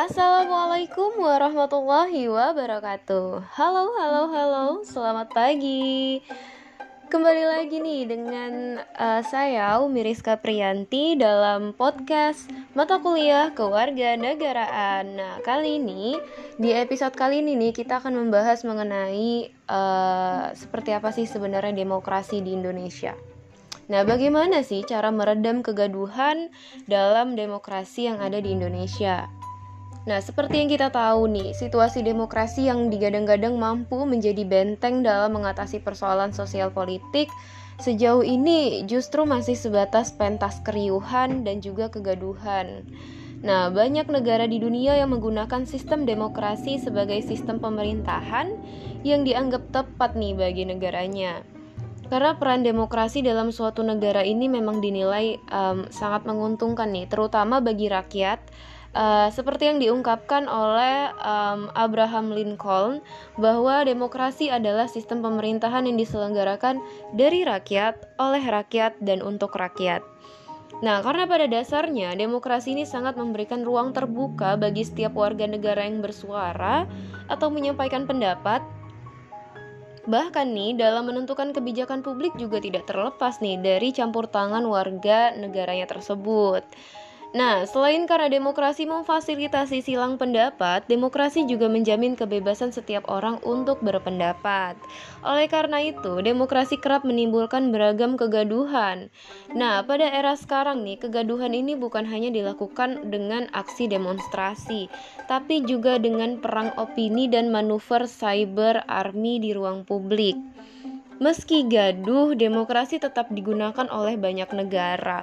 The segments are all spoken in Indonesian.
Assalamualaikum warahmatullahi wabarakatuh. Halo, halo, halo, selamat pagi. Kembali lagi nih dengan uh, saya Umi Rizka Priyanti dalam podcast Mata Kuliah Kewarganegaraan Nah kali ini, di episode kali ini nih kita akan membahas mengenai uh, Seperti apa sih sebenarnya demokrasi di Indonesia. Nah, bagaimana sih cara meredam kegaduhan dalam demokrasi yang ada di Indonesia? Nah, seperti yang kita tahu nih, situasi demokrasi yang digadang-gadang mampu menjadi benteng dalam mengatasi persoalan sosial politik sejauh ini justru masih sebatas pentas keriuhan dan juga kegaduhan. Nah, banyak negara di dunia yang menggunakan sistem demokrasi sebagai sistem pemerintahan yang dianggap tepat nih bagi negaranya. Karena peran demokrasi dalam suatu negara ini memang dinilai um, sangat menguntungkan nih, terutama bagi rakyat Uh, seperti yang diungkapkan oleh um, Abraham Lincoln bahwa demokrasi adalah sistem pemerintahan yang diselenggarakan dari rakyat, oleh rakyat, dan untuk rakyat. Nah, karena pada dasarnya demokrasi ini sangat memberikan ruang terbuka bagi setiap warga negara yang bersuara atau menyampaikan pendapat. Bahkan nih, dalam menentukan kebijakan publik juga tidak terlepas nih dari campur tangan warga negaranya tersebut. Nah, selain karena demokrasi memfasilitasi silang pendapat, demokrasi juga menjamin kebebasan setiap orang untuk berpendapat. Oleh karena itu, demokrasi kerap menimbulkan beragam kegaduhan. Nah, pada era sekarang nih, kegaduhan ini bukan hanya dilakukan dengan aksi demonstrasi, tapi juga dengan perang opini dan manuver cyber army di ruang publik. Meski gaduh, demokrasi tetap digunakan oleh banyak negara.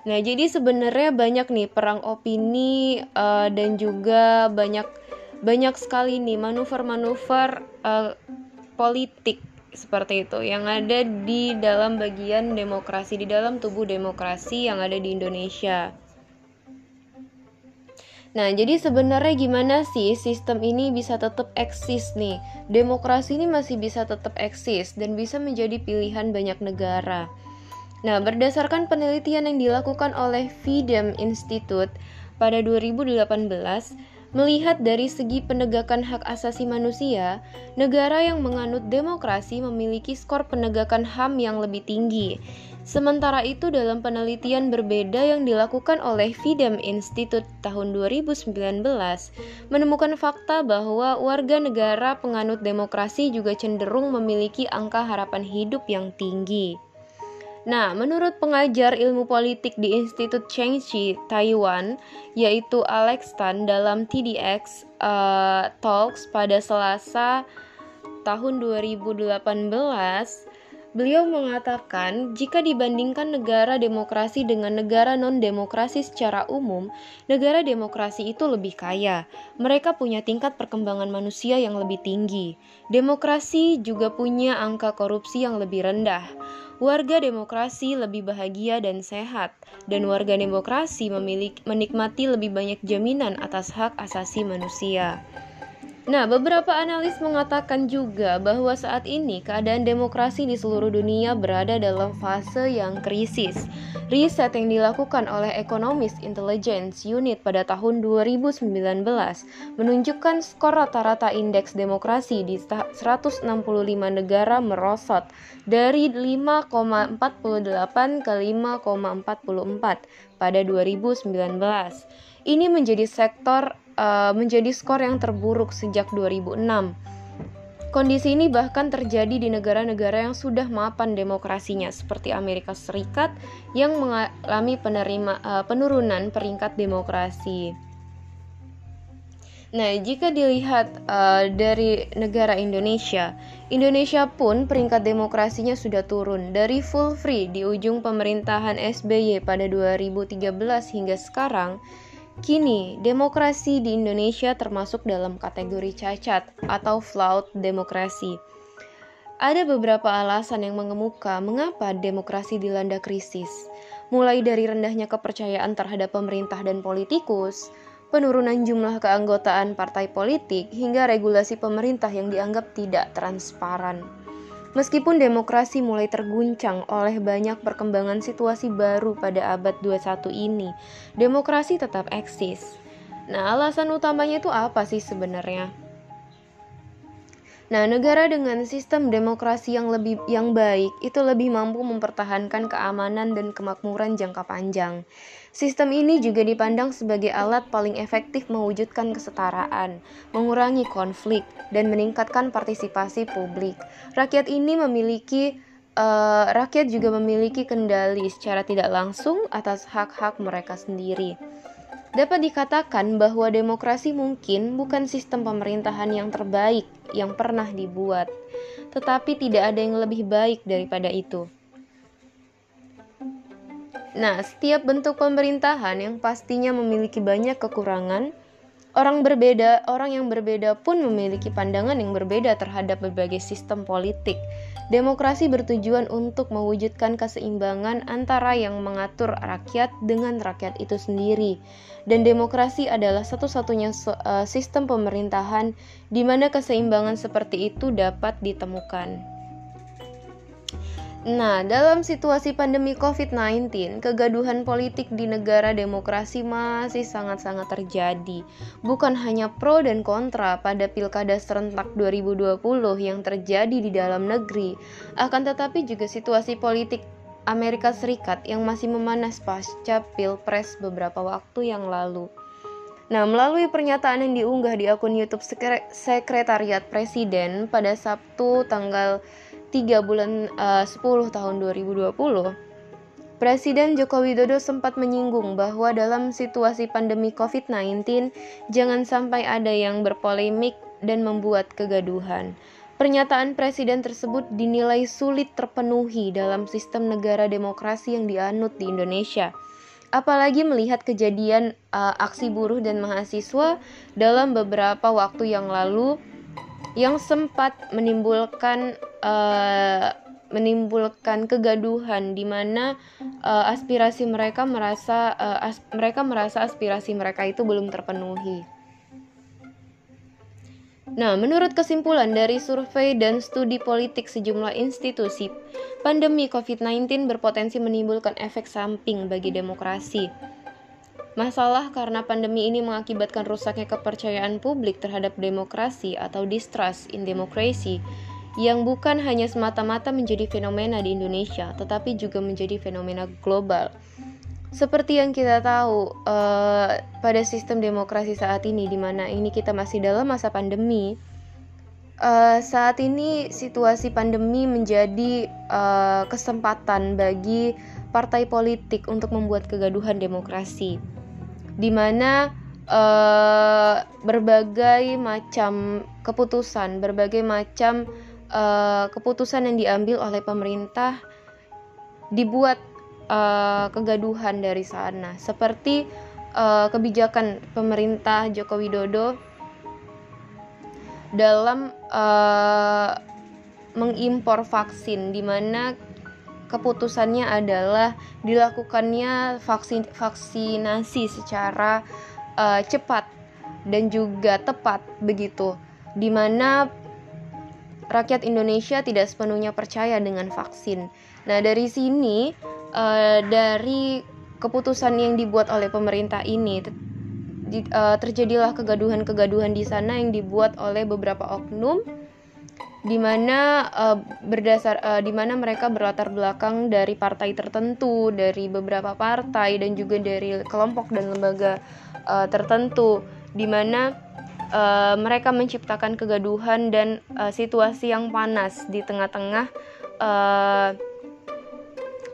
Nah, jadi sebenarnya banyak nih perang opini uh, dan juga banyak banyak sekali nih manuver-manuver uh, politik seperti itu yang ada di dalam bagian demokrasi di dalam tubuh demokrasi yang ada di Indonesia. Nah, jadi sebenarnya gimana sih sistem ini bisa tetap eksis nih? Demokrasi ini masih bisa tetap eksis dan bisa menjadi pilihan banyak negara. Nah, berdasarkan penelitian yang dilakukan oleh Freedom Institute pada 2018, melihat dari segi penegakan hak asasi manusia, negara yang menganut demokrasi memiliki skor penegakan HAM yang lebih tinggi. Sementara itu dalam penelitian berbeda yang dilakukan oleh Freedom Institute tahun 2019 menemukan fakta bahwa warga negara penganut demokrasi juga cenderung memiliki angka harapan hidup yang tinggi. Nah, menurut pengajar ilmu politik di Institut Chengxi, Taiwan, yaitu Alex Tan dalam TDX uh, Talks pada Selasa tahun 2018, beliau mengatakan jika dibandingkan negara demokrasi dengan negara non-demokrasi secara umum, negara demokrasi itu lebih kaya. Mereka punya tingkat perkembangan manusia yang lebih tinggi. Demokrasi juga punya angka korupsi yang lebih rendah warga demokrasi lebih bahagia dan sehat, dan warga demokrasi memiliki, menikmati lebih banyak jaminan atas hak asasi manusia. Nah, beberapa analis mengatakan juga bahwa saat ini keadaan demokrasi di seluruh dunia berada dalam fase yang krisis. Riset yang dilakukan oleh Economist Intelligence Unit pada tahun 2019 menunjukkan skor rata-rata indeks demokrasi di 165 negara merosot dari 5,48 ke 5,44 pada 2019. Ini menjadi sektor uh, menjadi skor yang terburuk sejak 2006. Kondisi ini bahkan terjadi di negara-negara yang sudah mapan demokrasinya seperti Amerika Serikat yang mengalami penerima, uh, penurunan peringkat demokrasi. Nah, jika dilihat uh, dari negara Indonesia, Indonesia pun peringkat demokrasinya sudah turun dari full free di ujung pemerintahan SBY pada 2013 hingga sekarang Kini, demokrasi di Indonesia termasuk dalam kategori cacat atau flawed demokrasi. Ada beberapa alasan yang mengemuka mengapa demokrasi dilanda krisis, mulai dari rendahnya kepercayaan terhadap pemerintah dan politikus, penurunan jumlah keanggotaan partai politik, hingga regulasi pemerintah yang dianggap tidak transparan. Meskipun demokrasi mulai terguncang oleh banyak perkembangan situasi baru pada abad 21 ini, demokrasi tetap eksis. Nah, alasan utamanya itu apa sih sebenarnya? Nah, negara dengan sistem demokrasi yang lebih yang baik itu lebih mampu mempertahankan keamanan dan kemakmuran jangka panjang. Sistem ini juga dipandang sebagai alat paling efektif mewujudkan kesetaraan, mengurangi konflik, dan meningkatkan partisipasi publik. Rakyat ini memiliki uh, rakyat juga memiliki kendali secara tidak langsung atas hak-hak mereka sendiri. Dapat dikatakan bahwa demokrasi mungkin bukan sistem pemerintahan yang terbaik yang pernah dibuat, tetapi tidak ada yang lebih baik daripada itu. Nah, setiap bentuk pemerintahan yang pastinya memiliki banyak kekurangan, orang berbeda, orang yang berbeda pun memiliki pandangan yang berbeda terhadap berbagai sistem politik Demokrasi bertujuan untuk mewujudkan keseimbangan antara yang mengatur rakyat dengan rakyat itu sendiri. Dan demokrasi adalah satu-satunya eh, sistem pemerintahan di mana keseimbangan seperti itu dapat ditemukan. Nah, dalam situasi pandemi COVID-19, kegaduhan politik di negara demokrasi masih sangat-sangat terjadi. Bukan hanya pro dan kontra pada pilkada serentak 2020 yang terjadi di dalam negeri, akan tetapi juga situasi politik Amerika Serikat yang masih memanas pasca pilpres beberapa waktu yang lalu. Nah, melalui pernyataan yang diunggah di akun YouTube Sekretariat Presiden pada Sabtu tanggal 3 bulan eh, uh, 10 tahun 2020, Presiden Joko Widodo sempat menyinggung bahwa dalam situasi pandemi COVID-19 jangan sampai ada yang berpolemik dan membuat kegaduhan. Pernyataan presiden tersebut dinilai sulit terpenuhi dalam sistem negara demokrasi yang dianut di Indonesia. Apalagi melihat kejadian uh, aksi buruh dan mahasiswa dalam beberapa waktu yang lalu yang sempat menimbulkan uh, menimbulkan kegaduhan di mana uh, aspirasi mereka merasa uh, as mereka merasa aspirasi mereka itu belum terpenuhi. Nah, menurut kesimpulan dari survei dan studi politik sejumlah institusi, pandemi COVID-19 berpotensi menimbulkan efek samping bagi demokrasi Masalah karena pandemi ini mengakibatkan rusaknya kepercayaan publik terhadap demokrasi atau distrust in democracy yang bukan hanya semata-mata menjadi fenomena di Indonesia, tetapi juga menjadi fenomena global. Seperti yang kita tahu, uh, pada sistem demokrasi saat ini, di mana ini kita masih dalam masa pandemi, uh, saat ini situasi pandemi menjadi uh, kesempatan bagi partai politik untuk membuat kegaduhan demokrasi di mana berbagai macam keputusan, berbagai macam uh, keputusan yang diambil oleh pemerintah dibuat uh, kegaduhan dari sana, seperti uh, kebijakan pemerintah Joko Widodo dalam uh, mengimpor vaksin, di mana keputusannya adalah dilakukannya vaksin vaksinasi secara uh, cepat dan juga tepat begitu. Di mana rakyat Indonesia tidak sepenuhnya percaya dengan vaksin. Nah, dari sini uh, dari keputusan yang dibuat oleh pemerintah ini uh, terjadilah kegaduhan-kegaduhan di sana yang dibuat oleh beberapa oknum di mana uh, berdasar uh, di mana mereka berlatar belakang dari partai tertentu, dari beberapa partai dan juga dari kelompok dan lembaga uh, tertentu di mana uh, mereka menciptakan kegaduhan dan uh, situasi yang panas di tengah-tengah uh,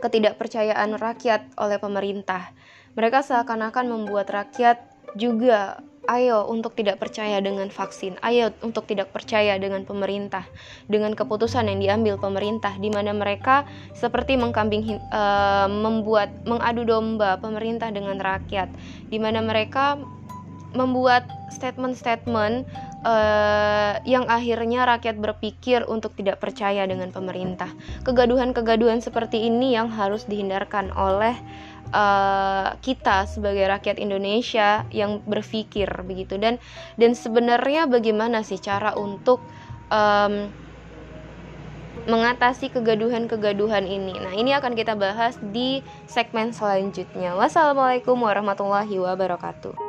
ketidakpercayaan rakyat oleh pemerintah. Mereka seakan-akan membuat rakyat juga ayo untuk tidak percaya dengan vaksin, ayo untuk tidak percaya dengan pemerintah, dengan keputusan yang diambil pemerintah, di mana mereka seperti mengkambing uh, membuat mengadu domba pemerintah dengan rakyat, di mana mereka membuat statement-statement uh, yang akhirnya rakyat berpikir untuk tidak percaya dengan pemerintah. Kegaduhan-kegaduhan seperti ini yang harus dihindarkan oleh uh, kita sebagai rakyat Indonesia yang berpikir begitu dan dan sebenarnya bagaimana sih cara untuk um, mengatasi kegaduhan-kegaduhan ini. Nah, ini akan kita bahas di segmen selanjutnya. Wassalamualaikum warahmatullahi wabarakatuh.